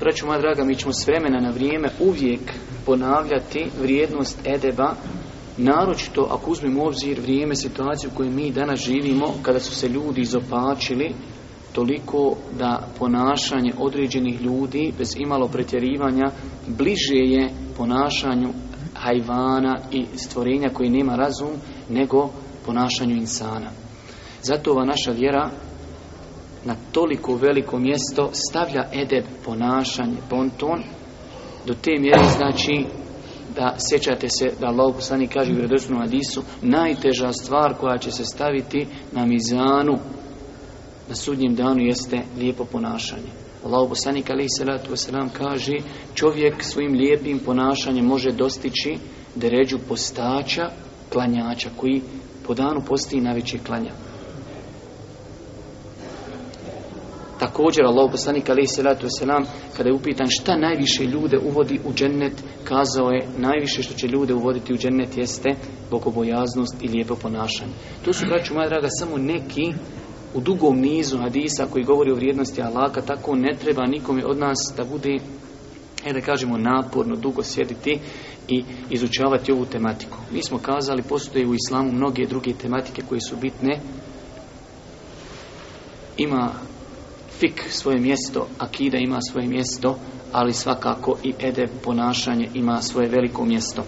Braću moja draga, mi ćemo s vremena na vrijeme uvijek ponavljati vrijednost edeba, naročito ako uzmemo u obzir vrijeme situaciju u kojoj mi danas živimo, kada su se ljudi izopačili toliko da ponašanje određenih ljudi bez imalo pretjerivanja bliže je ponašanju hajvana i stvorenja koji nema razum nego ponašanju insana. Zato ova naša vjera na toliko veliko mjesto stavlja edeb, ponašanje, ponton pa do te mjere znači da sjećate se da Allah poslani kaže u najteža stvar koja će se staviti na mizanu na sudnjem danu jeste lijepo ponašanje. Allah poslani kaže čovjek svojim lijepim ponašanjem može dostići deređu postača klanjača koji po danu posti i najveće klanja. Također Allah poslanik alaih salatu kada je upitan šta najviše ljude uvodi u džennet kazao je najviše što će ljude uvoditi u džennet jeste bogobojaznost i lijepo ponašanje. To su braću moja draga samo neki u dugom nizu hadisa koji govori o vrijednosti alaka tako ne treba nikome od nas da bude e da kažemo naporno dugo sjediti i izučavati ovu tematiku. Mi smo kazali postoje u islamu mnoge druge tematike koje su bitne. Ima fik svoje mjesto, akida ima svoje mjesto, ali svakako i Ede ponašanje ima svoje veliko mjesto.